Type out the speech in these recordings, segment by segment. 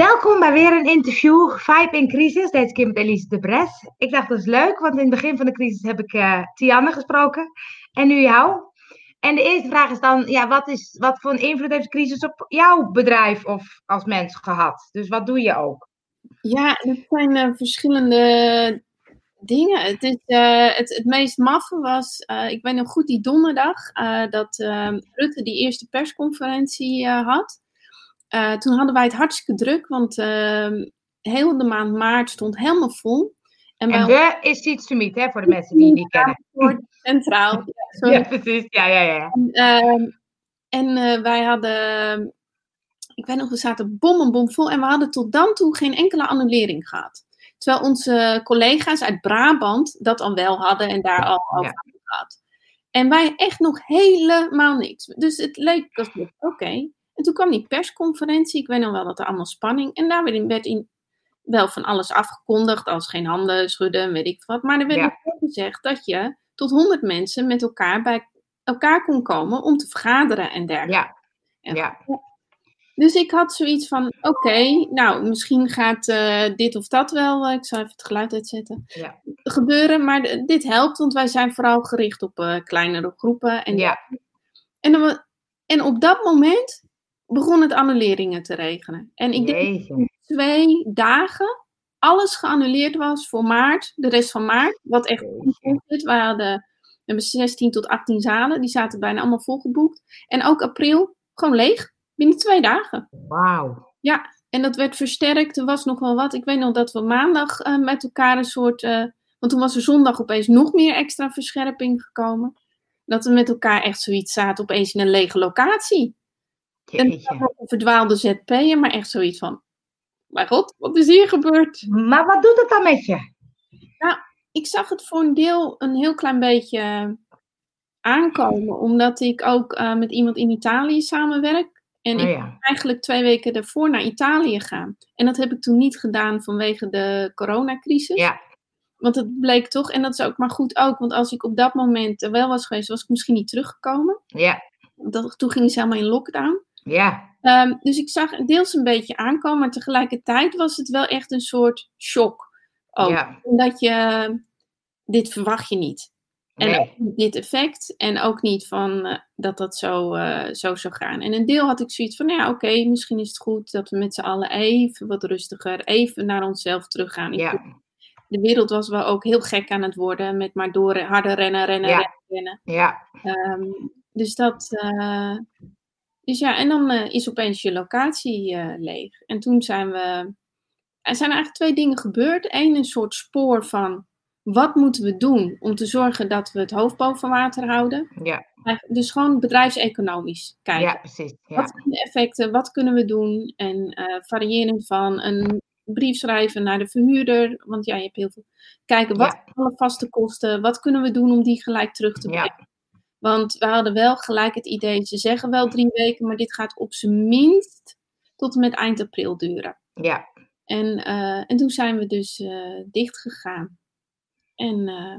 Welkom bij weer een interview. Vibe in crisis. Deze keer met Elise de Bres. Ik dacht dat is leuk, want in het begin van de crisis heb ik uh, Tianne gesproken. En nu jou. En de eerste vraag is dan, ja, wat, is, wat voor een invloed heeft de crisis op jouw bedrijf of als mens gehad? Dus wat doe je ook? Ja, het zijn uh, verschillende dingen. Het, is, uh, het, het meest maffe was, ik weet nog goed die donderdag, dat Rutte die eerste persconferentie had. Uh, toen hadden wij het hartstikke druk, want uh, heel de maand maart stond helemaal vol. En, en we is iets te meet, hè, voor de mensen die het niet kennen. Centraal. Ja, ja, precies. Ja, ja, ja. En, uh, en uh, wij hadden, ik weet nog, we zaten bom en bom vol en we hadden tot dan toe geen enkele annulering gehad. Terwijl onze collega's uit Brabant dat dan wel hadden en daar al over ja. gehad. En wij echt nog helemaal niks. Dus het leek alsof, oké. En toen kwam die persconferentie. Ik weet nog wel dat er allemaal spanning. En daar werd in, wel van alles afgekondigd. Als geen handen schudden, weet ik wat. Maar er werd ook gezegd dat je tot 100 mensen met elkaar bij elkaar kon komen om te vergaderen en dergelijke. Ja. ja. Dus ik had zoiets van: oké, nou, misschien gaat uh, dit of dat wel. Uh, ik zal even het geluid uitzetten. Ja. Gebeuren, maar dit helpt, want wij zijn vooral gericht op uh, kleinere groepen. En, ja. en, dan, en op dat moment begon het annuleringen te regenen. En ik denk dat in twee dagen alles geannuleerd was voor maart, de rest van maart. Wat echt goed is. We hadden, we hebben 16 tot 18 zalen, die zaten bijna allemaal volgeboekt. En ook april, gewoon leeg, binnen twee dagen. Wauw. Ja, en dat werd versterkt. Er was nog wel wat. Ik weet nog dat we maandag uh, met elkaar een soort. Uh, want toen was er zondag opeens nog meer extra verscherping gekomen. Dat we met elkaar echt zoiets zaten, opeens in een lege locatie. En een verdwaalde ZP'er, maar echt zoiets van, mijn god, wat is hier gebeurd? Maar wat doet het dan met je? Nou, ik zag het voor een deel een heel klein beetje aankomen, omdat ik ook uh, met iemand in Italië samenwerk. En oh, ik ja. eigenlijk twee weken daarvoor naar Italië gaan. En dat heb ik toen niet gedaan vanwege de coronacrisis. Ja. Want het bleek toch, en dat is ook maar goed ook, want als ik op dat moment er wel was geweest, was ik misschien niet teruggekomen. Ja. Dat, toen ging ze helemaal in lockdown. Ja. Um, dus ik zag deels een beetje aankomen, maar tegelijkertijd was het wel echt een soort shock. Ook. Ja. Omdat je, dit verwacht je niet. En nee. ook niet dit effect. En ook niet van uh, dat dat zo, uh, zo zou gaan. En een deel had ik zoiets van, ja, oké, okay, misschien is het goed dat we met z'n allen even wat rustiger, even naar onszelf teruggaan. Ja. De wereld was wel ook heel gek aan het worden met maar door harder rennen, rennen, ja. rennen, rennen. Ja. Um, dus dat, uh, dus ja, en dan uh, is opeens je locatie uh, leeg. En toen zijn we. Er zijn eigenlijk twee dingen gebeurd. Eén, een soort spoor van wat moeten we doen om te zorgen dat we het hoofd boven water houden. Ja. Dus gewoon bedrijfseconomisch kijken. Ja, precies. Ja. Wat zijn de effecten? Wat kunnen we doen? En uh, variërend van een brief schrijven naar de verhuurder. Want ja, je hebt heel veel. Kijken, wat ja. alle vaste kosten? Wat kunnen we doen om die gelijk terug te brengen? Want we hadden wel gelijk het idee, ze zeggen wel drie weken, maar dit gaat op zijn minst tot en met eind april duren. Ja. En, uh, en toen zijn we dus uh, dicht gegaan. En uh,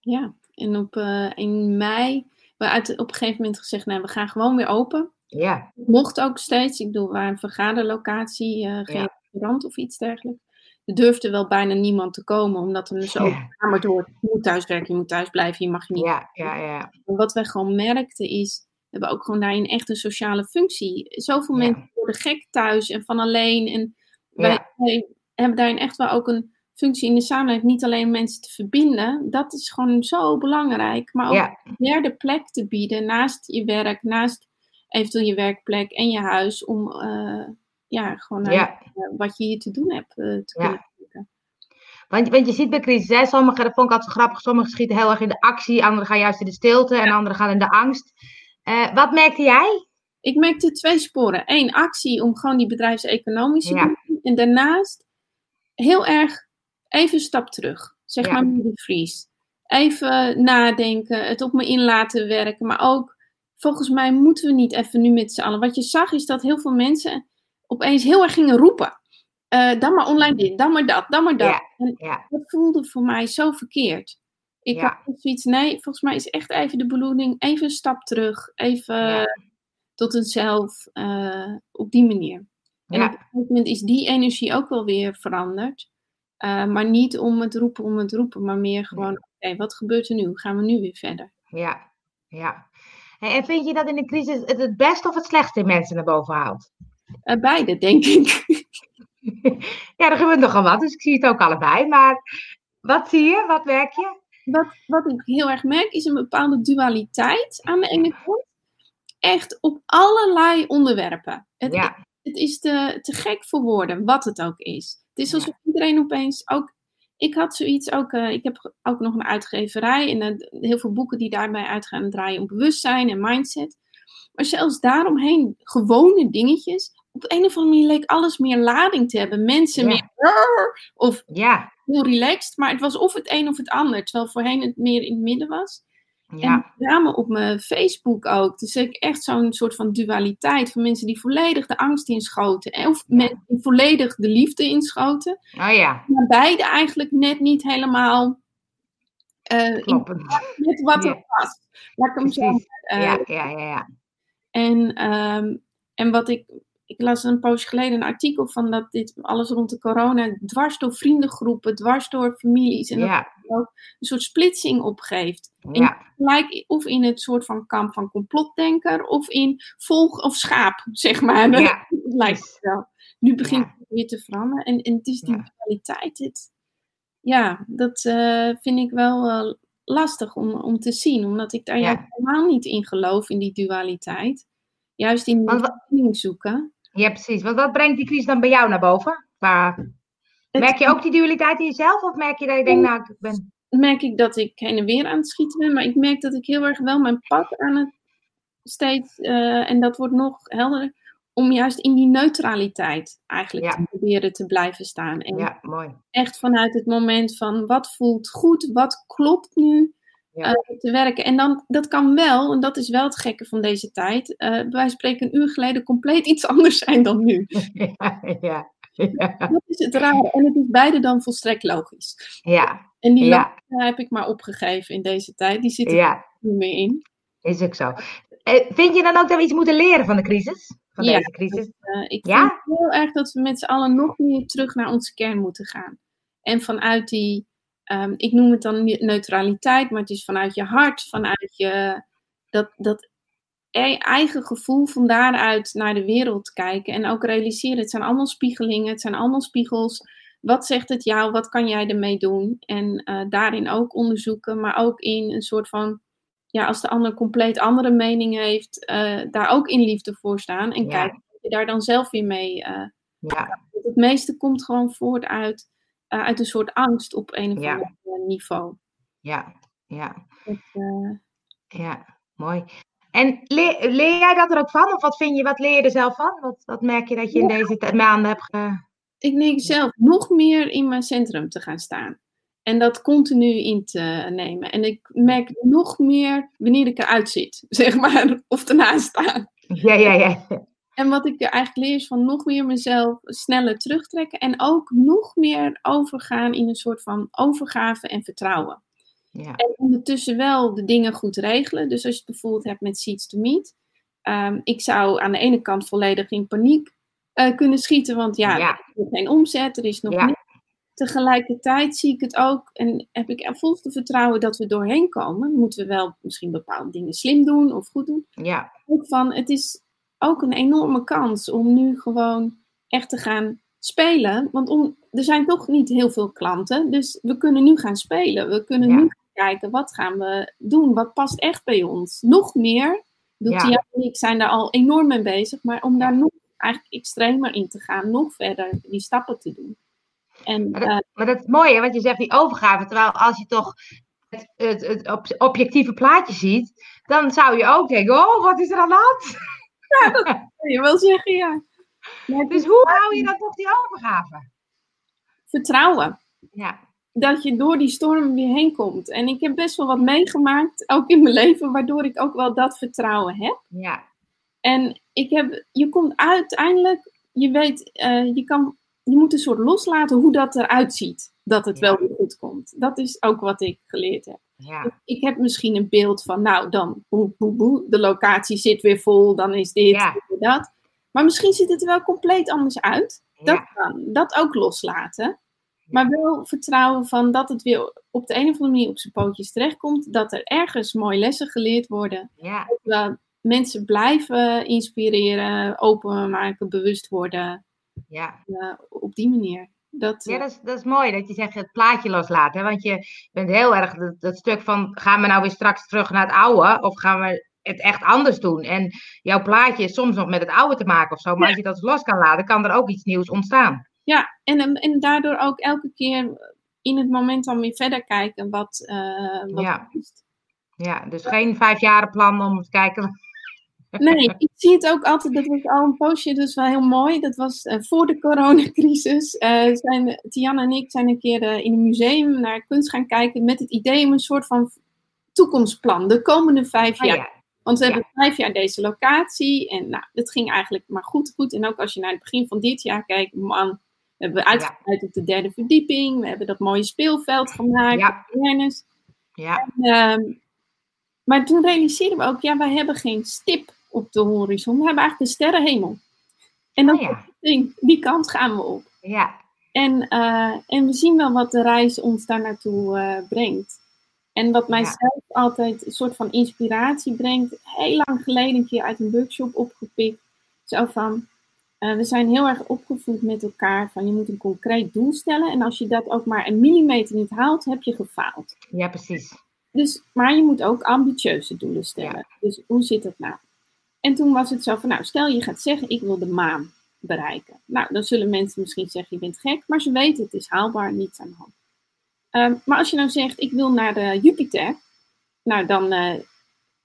ja, en op, in mei, we uit, op een gegeven moment gezegd, nou, we gaan gewoon weer open. Ja. Mocht ook steeds, ik bedoel, waar een vergaderlocatie, geen ja. restaurant of iets dergelijks. Er durfde wel bijna niemand te komen, omdat er zo ja. kamer door. Je moet thuis werken, je moet thuis blijven, je mag je niet. Ja, ja, ja. En wat wij gewoon merkten is, we hebben ook gewoon daarin echt een sociale functie. Zoveel ja. mensen worden gek thuis en van alleen. En wij, ja. wij, hebben daarin echt wel ook een functie in de samenleving. Niet alleen mensen te verbinden, dat is gewoon zo belangrijk. Maar ook ja. een derde plek te bieden naast je werk, naast eventueel je werkplek en je huis. Om uh, ja, gewoon naar ja. Wat je hier te doen hebt uh, te kunnen. Want, want je ziet bij crisis, hè, sommigen, dat vond ik altijd grappig, sommigen schieten heel erg in de actie, anderen gaan juist in de stilte en anderen gaan in de angst. Uh, wat merkte jij? Ik merkte twee sporen. Eén, actie om gewoon die bedrijfseconomische ja. doen. En daarnaast heel erg even een stap terug. Zeg ja. maar mini freeze. Even nadenken, het op me in laten werken. Maar ook, volgens mij moeten we niet even nu met z'n allen. Wat je zag is dat heel veel mensen opeens heel erg gingen roepen. Uh, dan maar online dit, dan maar dat, dan maar dat. Ja, en ja. dat voelde voor mij zo verkeerd. Ik Ja. had zoiets, nee, volgens mij is echt even de bedoeling, even een stap terug, even tot een zelf, eh, op die manier. En op een gegeven moment is die energie ook wel weer veranderd. Eh, maar niet om het roepen, om het roepen, maar meer gewoon, oké, wat gebeurt er nu? Hoe gaan we nu weer verder? Ja, ja. En vind je dat in de crisis het het beste of het slechtste in mensen naar boven haalt? Eh, beide, denk ik. Ja, er gebeurt nogal wat, dus ik zie het ook allebei. Maar wat zie je? Wat werk je? wat, wat ik heel erg merk, is een bepaalde dualiteit aan de ene kant. Echt op allerlei onderwerpen. Het, Ja, het is te, te gek voor woorden, wat het ook is. Het is alsof iedereen opeens ook. Ik had zoiets ook. eh, ik heb ook nog een uitgeverij en eh, heel veel boeken die daarbij uitgaan draaien om bewustzijn en mindset. Maar zelfs daaromheen gewone dingetjes. Op een of andere manier leek alles meer lading te hebben. Mensen Ja. meer. Of ja, heel relaxed, maar het was of het een of het ander. Terwijl voorheen het meer in het midden was. ja, En met name op mijn Facebook ook. Dus ik echt zo'n soort van dualiteit van mensen die volledig de angst inschoten. en Of Ja. mensen die volledig de liefde inschoten. oh ja, Maar beide eigenlijk net niet helemaal eh, in, kloppend. met wat er was. Laat ik hem zo Precies. eh, Ja, ja, ja, ja. En, ehm, en wat ik, ik las een poosje geleden een artikel van dat dit alles rond de corona dwars door vriendengroepen, dwars door families en dat Ja, het ook een soort splitsing opgeeft. ja, Gelijk of in het soort van kamp van complotdenker of in volg of schaap, zeg maar. ja, lijkt het wel. Nu begint het weer te veranderen. En, en het is die dualiteit. Het, ja, dat eh, vind ik wel eh, lastig om, om te zien. Omdat ik daar helemaal niet in geloof, in die dualiteit. Juist in die wa- verbinding zoeken. Ja, precies. Want wat brengt die crisis dan bij jou naar boven? Maar merk je ook die dualiteit in jezelf? Of merk je dat je denkt, nou, ik ben... merk ik dat ik heen en weer aan het schieten ben. Maar ik merk dat ik heel erg wel mijn pad aan het steeds, eh, en dat wordt nog helderder, om juist in die neutraliteit eigenlijk Ja. te proberen te blijven staan. En Ja, mooi. echt vanuit het moment van wat voelt goed, wat klopt nu Ja. eh, te werken. En dan, dat kan wel, en dat is wel het gekke van deze tijd, eh van spreken een uur geleden compleet iets anders zijn dan nu. Ja, ja, ja. Dat is het rare. En het is beide dan volstrekt logisch. Ja, En die Ja. heb ik maar opgegeven in deze tijd. Die zit er ja, niet meer in. is ook zo. Eh, vind je dan ook dat we iets moeten leren van de crisis? Van Ja. deze crisis? Ik Ja? vind heel erg dat we met z'n allen nog meer terug naar onze kern moeten gaan. En vanuit die, ehm, ik noem het dan neutraliteit, maar het is vanuit je hart, vanuit je, dat, dat e- eigen gevoel van daaruit naar de wereld kijken. En ook realiseren, het zijn allemaal spiegelingen, het zijn allemaal spiegels. Wat zegt het jou, wat kan jij ermee doen? En eh, daarin ook onderzoeken, maar ook in een soort van, ja, als de ander compleet andere mening heeft, eh, daar ook in liefde voor staan. En Ja. kijken of je daar dan zelf weer mee. eh, Ja, het meeste komt gewoon voort uit, eh, uit een soort angst op een of Ja. ander niveau. ja, ja, Dat, eh, ja, mooi. En leer, leer jij dat er ook van? Of wat vind je, wat leer je er zelf van? Wat, wat merk je dat je in deze maanden hebt ge... ik denk zelf nog meer in mijn centrum te gaan staan. En dat continu in te nemen. En ik merk nog meer wanneer ik eruit zit, zeg maar, of ernaast sta. Ja, ja, ja. En wat ik eigenlijk leer is van nog meer mezelf sneller terugtrekken. En ook nog meer overgaan in een soort van overgave en vertrouwen. Ja, En ondertussen wel de dingen goed regelen. Dus als je het bijvoorbeeld hebt met Seeds to Meet. ehm, ik zou aan de ene kant volledig in paniek eh, kunnen schieten. Want ja, Ja. er is geen omzet, er is nog Ja. niks. Tegelijkertijd zie ik het ook en heb ik volste vertrouwen dat we doorheen komen. Moeten we wel misschien bepaalde dingen slim doen of goed doen. ja, Ook van, het is ook een enorme kans om nu gewoon echt te gaan spelen. Want om, er zijn toch niet heel veel klanten. Dus we kunnen nu gaan spelen. We kunnen Ja. nu gaan kijken, wat gaan we doen? Wat past echt bij ons? Nog meer. Ja. Ja. en ik zijn daar al enorm mee bezig. Maar om daar nog eigenlijk extremer in te gaan. Nog verder die stappen te doen. En Maar dat- eh, maar dat is mooi, hè, wat je zegt, die overgave. Terwijl als je toch het, het, het op- objectieve plaatje ziet, dan zou je ook denken, oh, wat is er aan de hand? wil je wel zeggen, ja. Maar Dus hoe hou je dan toch die overgave? vertrouwen. Ja, dat je door die storm weer heen komt. En ik heb best wel wat meegemaakt, ook in mijn leven, waardoor ik ook wel dat vertrouwen heb. ja, En ik heb, je komt uiteindelijk, je weet, eh, je, kan, je moet een soort loslaten hoe dat eruit ziet. Dat het Ja. wel weer goed komt. Dat is ook wat ik geleerd heb. Ja, Ik heb misschien een beeld van, nou dan, boe, boe, boe, de locatie zit weer vol, dan is dit, Ja. dat. Maar misschien ziet het er wel compleet anders uit. Dat kan. Dat ook loslaten. Maar wel vertrouwen van dat het weer op de een of andere manier op zijn pootjes terechtkomt. Dat er ergens mooie lessen geleerd worden. Ja. Dat mensen blijven inspireren, openmaken, bewust worden. Ja. Uh, op die manier. Dat, ja, dat is, dat is mooi dat je zegt het plaatje loslaten. Want je bent heel erg dat, dat stuk van gaan we nou weer straks terug naar het oude of gaan we het echt anders doen? En jouw plaatje is soms nog met het oude te maken of zo. Maar als je dat los kan laten, kan er ook iets nieuws ontstaan. Ja, en, en daardoor ook elke keer in het moment dan weer verder kijken wat, uh, wat ja. Ja, dus geen vijfjarenplan om te kijken Nee, ik zie het ook altijd, dat was al een postje, dus wel heel mooi. Dat was uh, voor de coronacrisis. Uh, zijn, Tiana en ik zijn een keer uh, in een museum naar kunst gaan kijken met het idee om een soort van toekomstplan, de komende vijf Oh, jaar. ja. Want we Ja. hebben vijf jaar deze locatie en nou, dat ging eigenlijk maar goed, goed. En ook als je naar het begin van dit jaar kijkt, man, we hebben uitgebreid op de derde verdieping. We hebben dat mooie speelveld gemaakt. Ja. Ehm, maar toen realiseerden we ook, ja, wij hebben geen stip op de horizon. We hebben eigenlijk de sterrenhemel. En dat Oh ja. ding, die kant gaan we op. ja, En, eh, en we zien wel wat de reis ons daar naartoe eh, brengt. En wat mijzelf altijd een soort van inspiratie brengt, heel lang geleden een keer uit een workshop opgepikt. Zo van, eh, we zijn heel erg opgevoed met elkaar van je moet een concreet doel stellen. En als je dat ook maar een millimeter niet haalt, heb je gefaald. ja, precies. Dus, maar je moet ook ambitieuze doelen stellen. Dus hoe zit het nou? En toen was het zo van, nou, stel je gaat zeggen, ik wil de maan bereiken. Nou, dan zullen mensen misschien zeggen, je bent gek, maar ze weten, het is haalbaar, niets aan de hand. Ehm, maar als je nou zegt, ik wil naar de Jupiter, nou, dan eh,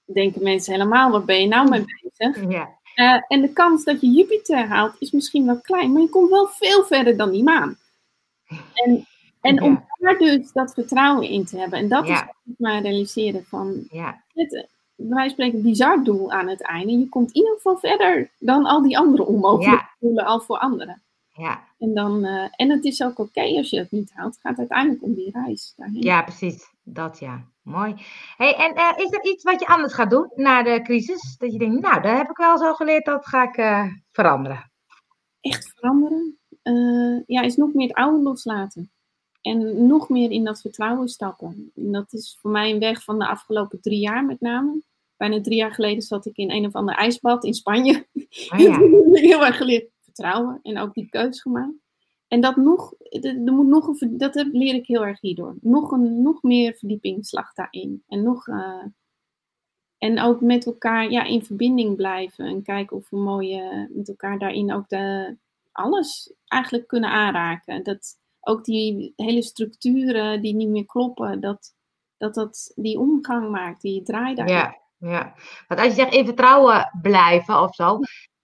denken mensen helemaal, waar ben je nou mee bezig? Ja, Eh, en de kans dat je Jupiter haalt is misschien wel klein, maar je komt wel veel verder dan die maan. En, en om daar dus dat vertrouwen in te hebben, en dat is wat ik maar realiseren van, ja, het, van spreken, een bizar doel aan het einde. Je komt in ieder geval verder dan al die andere onmogelijke Ja. doelen al voor anderen. ja, En, dan, eh, en het is ook oké als je het niet haalt. Het gaat uiteindelijk om die reis daarheen. ja, precies. Dat ja, mooi. Hey, en eh, is er iets wat je anders gaat doen na de crisis? Dat je denkt, nou, daar heb ik wel zo geleerd, dat ga ik eh, veranderen. Echt veranderen? Ja, is nog meer het oude loslaten. En nog meer in dat vertrouwen stappen. En dat is voor mij een weg van de afgelopen drie jaar met name. Bijna drie jaar geleden zat ik in een of ander ijsbad in Spanje. Oh, ja. heel erg geleerd vertrouwen en ook die keus gemaakt. En dat nog, er moet nog een, dat heb- leer ik heel erg hierdoor. Nog, een, nog meer verdiepingsslag daarin. En, nog, eh, en ook met elkaar ja, in verbinding blijven. En kijken of we mooi eh, met elkaar daarin ook de, alles eigenlijk kunnen aanraken. Dat ook die hele structuren die niet meer kloppen, dat dat, dat die omgang maakt, die draai daarin. Ja, ja. Want als je zegt in vertrouwen blijven of zo,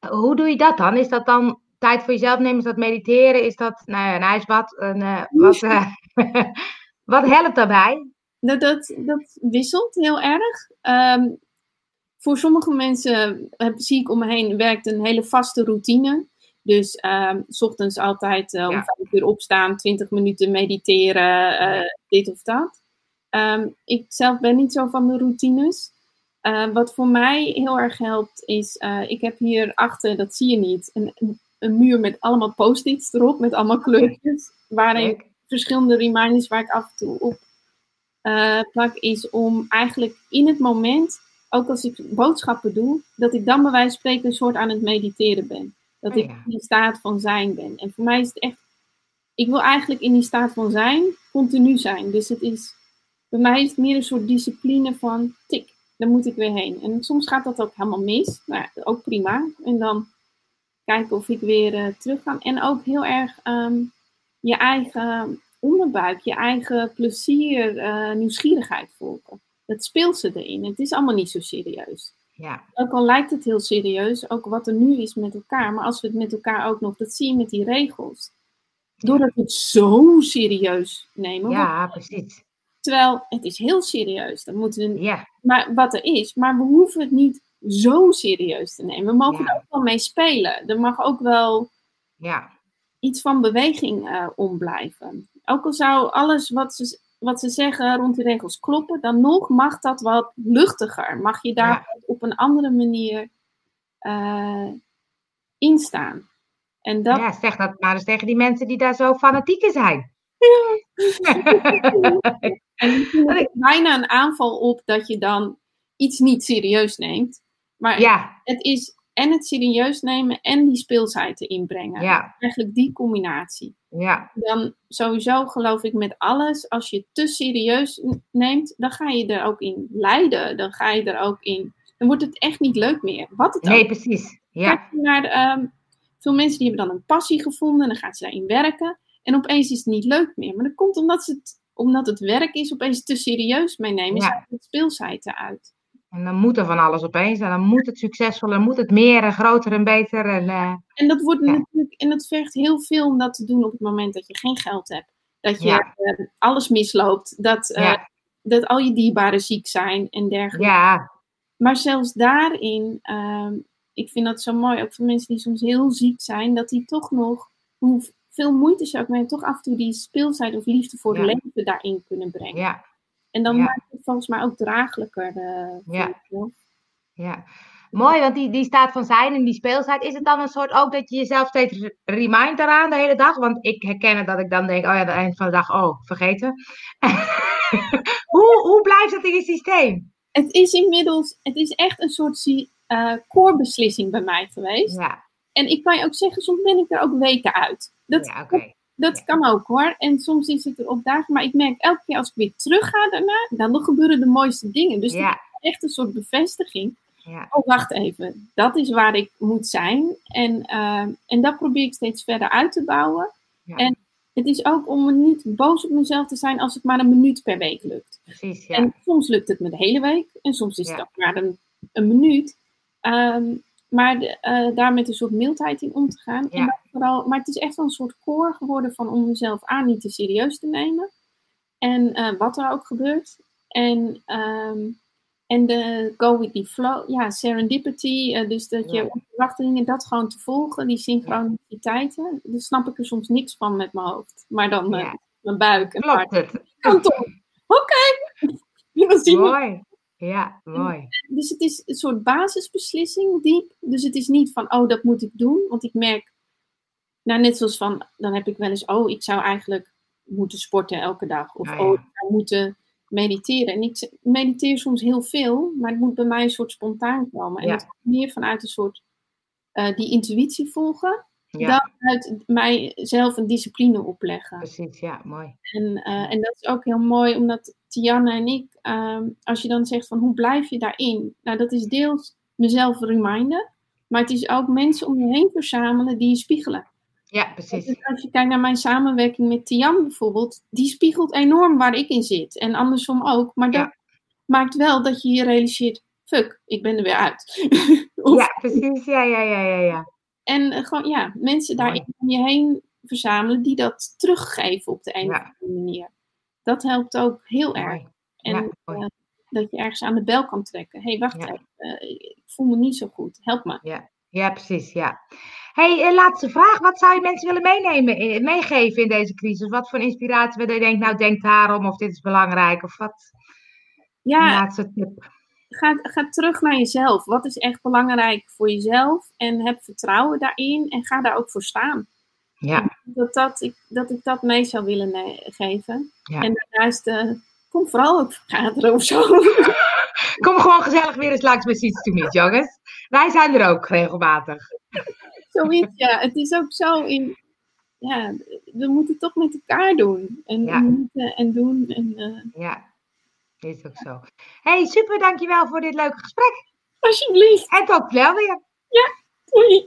hoe doe je dat dan? Is dat dan tijd voor jezelf nemen? Is dat mediteren? Is dat nou ja, een ijsbad? Een, eh, wat, eh, wat helpt daarbij? Dat, dat, dat wisselt heel erg. Ehm, voor sommige mensen heb, zie ik om me heen werkt een hele vaste routine. Dus ehm, s ochtends altijd eh, om Ja. vijf uur opstaan, 20 minuten mediteren, eh, dit of dat. Ehm, ik zelf ben niet zo van de routines. Eh, wat voor mij heel erg helpt is, eh, ik heb hier achter, dat zie je niet, een, een, een muur met allemaal post-its erop, met allemaal kleurtjes. Waarin Leuk. verschillende reminders waar ik af en toe op plak, is om eigenlijk in het moment, ook als ik boodschappen doe, dat ik dan bij wijze van spreken een soort aan het mediteren ben. Dat Oh ik ja. in die staat van zijn ben. En voor mij is het echt, ik wil eigenlijk in die staat van zijn continu zijn. Dus het is, bij mij is het meer een soort discipline van tik, daar moet ik weer heen. En soms gaat dat ook helemaal mis, maar ja, ook prima. En dan kijken of ik weer eh, terug kan. En ook heel erg ehm, je eigen onderbuik, je eigen plezier, eh, nieuwsgierigheid volgen. Dat speelt ze erin. Het is allemaal niet zo serieus. Ja, Ook al lijkt het heel serieus, ook wat er nu is met elkaar. Maar als we het met elkaar ook nog, dat zie je met die regels. Doordat we het zo serieus nemen. ja, precies. Terwijl het is heel serieus. Dan moeten we, Ja, maar wat er is. Maar we hoeven het niet zo serieus te nemen. We mogen Ja. er ook wel mee spelen. Er mag ook wel ja, iets van beweging eh om blijven. Ook al zou alles wat ze, wat ze zeggen rond die regels kloppen, dan nog mag dat wat luchtiger. Mag je daar op een andere manier eh, instaan. En dat... Ja, zeg dat maar eens tegen die mensen die daar zo fanatiek in zijn. en ik bijna een aanval op dat je dan iets niet serieus neemt. Maar ja. het is en het serieus nemen en die speelsheid inbrengen. Ja. Eigenlijk die combinatie. Ja. Dan sowieso geloof ik met alles, als je het te serieus neemt, dan ga je er ook in lijden. Dan ga je er ook in. Dan wordt het echt niet leuk meer. Wat het nee, ook. precies. Ja. Kijk naar ehm, veel mensen die hebben dan een passie gevonden en dan gaan ze daarin werken. En opeens is het niet leuk meer. Maar dat komt omdat, ze het, omdat het werk is opeens te serieus meenemen. Ja. Ja. het speelsheid eruit. En dan moet er van alles opeens. En dan moet het succesvol, dan moet het meer en groter en beter. En, eh, En dat wordt Ja. natuurlijk, en dat vergt heel veel om dat te doen op het moment dat je geen geld hebt. Dat je Ja. eh, alles misloopt, dat, eh, ja. dat al je dierbaren ziek zijn en dergelijke. ja, Maar zelfs daarin, ehm, ik vind dat zo mooi, ook voor mensen die soms heel ziek zijn, dat die toch nog, hoeveel moeite ze ook mee, toch af en toe die speelsheid of liefde voor het leven daarin kunnen brengen. ja, En dan Ja. maakt het volgens mij ook draaglijker. voor Ja. jezelf. ja. Mooi, want die, die staat van zijn en die speelsheid. Is het dan een soort ook dat je jezelf steeds re- remind eraan de hele dag? Want ik herken het dat ik dan denk, oh ja, aan het eind van de dag, oh, vergeten. hoe, hoe blijft dat in je systeem? Het is inmiddels, het is echt een soort zie- eh, core beslissing bij mij geweest. Ja, En ik kan je ook zeggen, soms ben ik er ook weken uit. Dat, ja dat Ja. kan ook hoor. En soms is het er op dagen. Maar ik merk elke keer als ik weer terug ga daarna, dan gebeuren de mooiste dingen. Dus Ja, is echt een soort bevestiging. ja, Oh, wacht even. Dat is waar ik moet zijn. En, eh, en dat probeer ik steeds verder uit te bouwen. Ja. En het is ook om me niet boos op mezelf te zijn als het maar een minuut per week lukt. precies. Ja, En soms lukt het me de hele week. En soms is het ook maar een, een minuut. Ehm, maar de, eh, daar met een soort mildheid in om te gaan. En Ja. dat vooral, maar het is echt wel een soort core geworden van om mezelf aan niet te serieus te nemen. En eh, wat er ook gebeurt. En, ehm, en de go with the flow. Ja, serendipity. eh, dus dat Ja. je onverwachte dingen, dat gewoon te volgen. Die synchroniciteiten. Daar snap ik er soms niks van met mijn hoofd. Maar dan Ja. mijn buik en hart. klopt het. Oké. We Mooi. Ja, mooi. dus het is een soort basisbeslissing, diep. Dus het is niet van, oh, dat moet ik doen. Want ik merk, nou, net zoals van, dan heb ik wel eens, oh, ik zou eigenlijk moeten sporten elke dag. Of, ja. oh, ik zou moeten mediteren. En ik mediteer soms heel veel, maar het moet bij mij een soort spontaan komen. En Ja. dat komt meer vanuit een soort, eh, die intuïtie volgen. Ja, Dan uit mijzelf een discipline opleggen. precies. Ja, mooi. En, eh, en dat is ook heel mooi, omdat Tianne en ik, ehm, als je dan zegt van hoe blijf je daarin? Nou, dat is deels mezelf reminden, maar het is ook mensen om je heen verzamelen die je spiegelen. Ja, precies. Dus als je kijkt naar mijn samenwerking met Tian bijvoorbeeld, die spiegelt enorm waar ik in zit. En andersom ook, maar dat Ja. maakt wel dat je je realiseert, fuck, ik ben er weer uit. Of- Ja, precies. Ja, ja, ja, ja, ja. En eh, gewoon, ja, mensen daarin om je heen verzamelen die dat teruggeven op de een Ja. of andere manier. Dat helpt ook heel erg. Mooi. En Ja, eh, dat je ergens aan de bel kan trekken. Hé, hey, wacht Ja. even. eh, ik voel me niet zo goed. Help me. Ja, precies. Ja. hey, laatste vraag. Wat zou je mensen willen meenemen, meegeven in deze crisis? Wat voor inspiratie wil je denken, nou denk daarom, of dit is belangrijk, of wat? Een Ja, laatste tip. Ga, ga terug naar jezelf. Wat is echt belangrijk voor jezelf? En heb vertrouwen daarin. En ga daar ook voor staan. Ja, Dat, dat, ik, dat ik dat mee zou willen ne- geven. Ja. En daarnaast, eh, kom vooral ook vergaderen of zo. kom gewoon gezellig weer eens langs met iets niet, jongens. Wij zijn er ook regelmatig. Zoiets, ja. Het is ook zo in... Ja, we moeten het toch met elkaar doen. En, Ja. en moeten en doen. En, eh, Ja, is ook zo. hey, super, dankjewel voor dit leuke gesprek. alsjeblieft. En tot snel weer. Doei.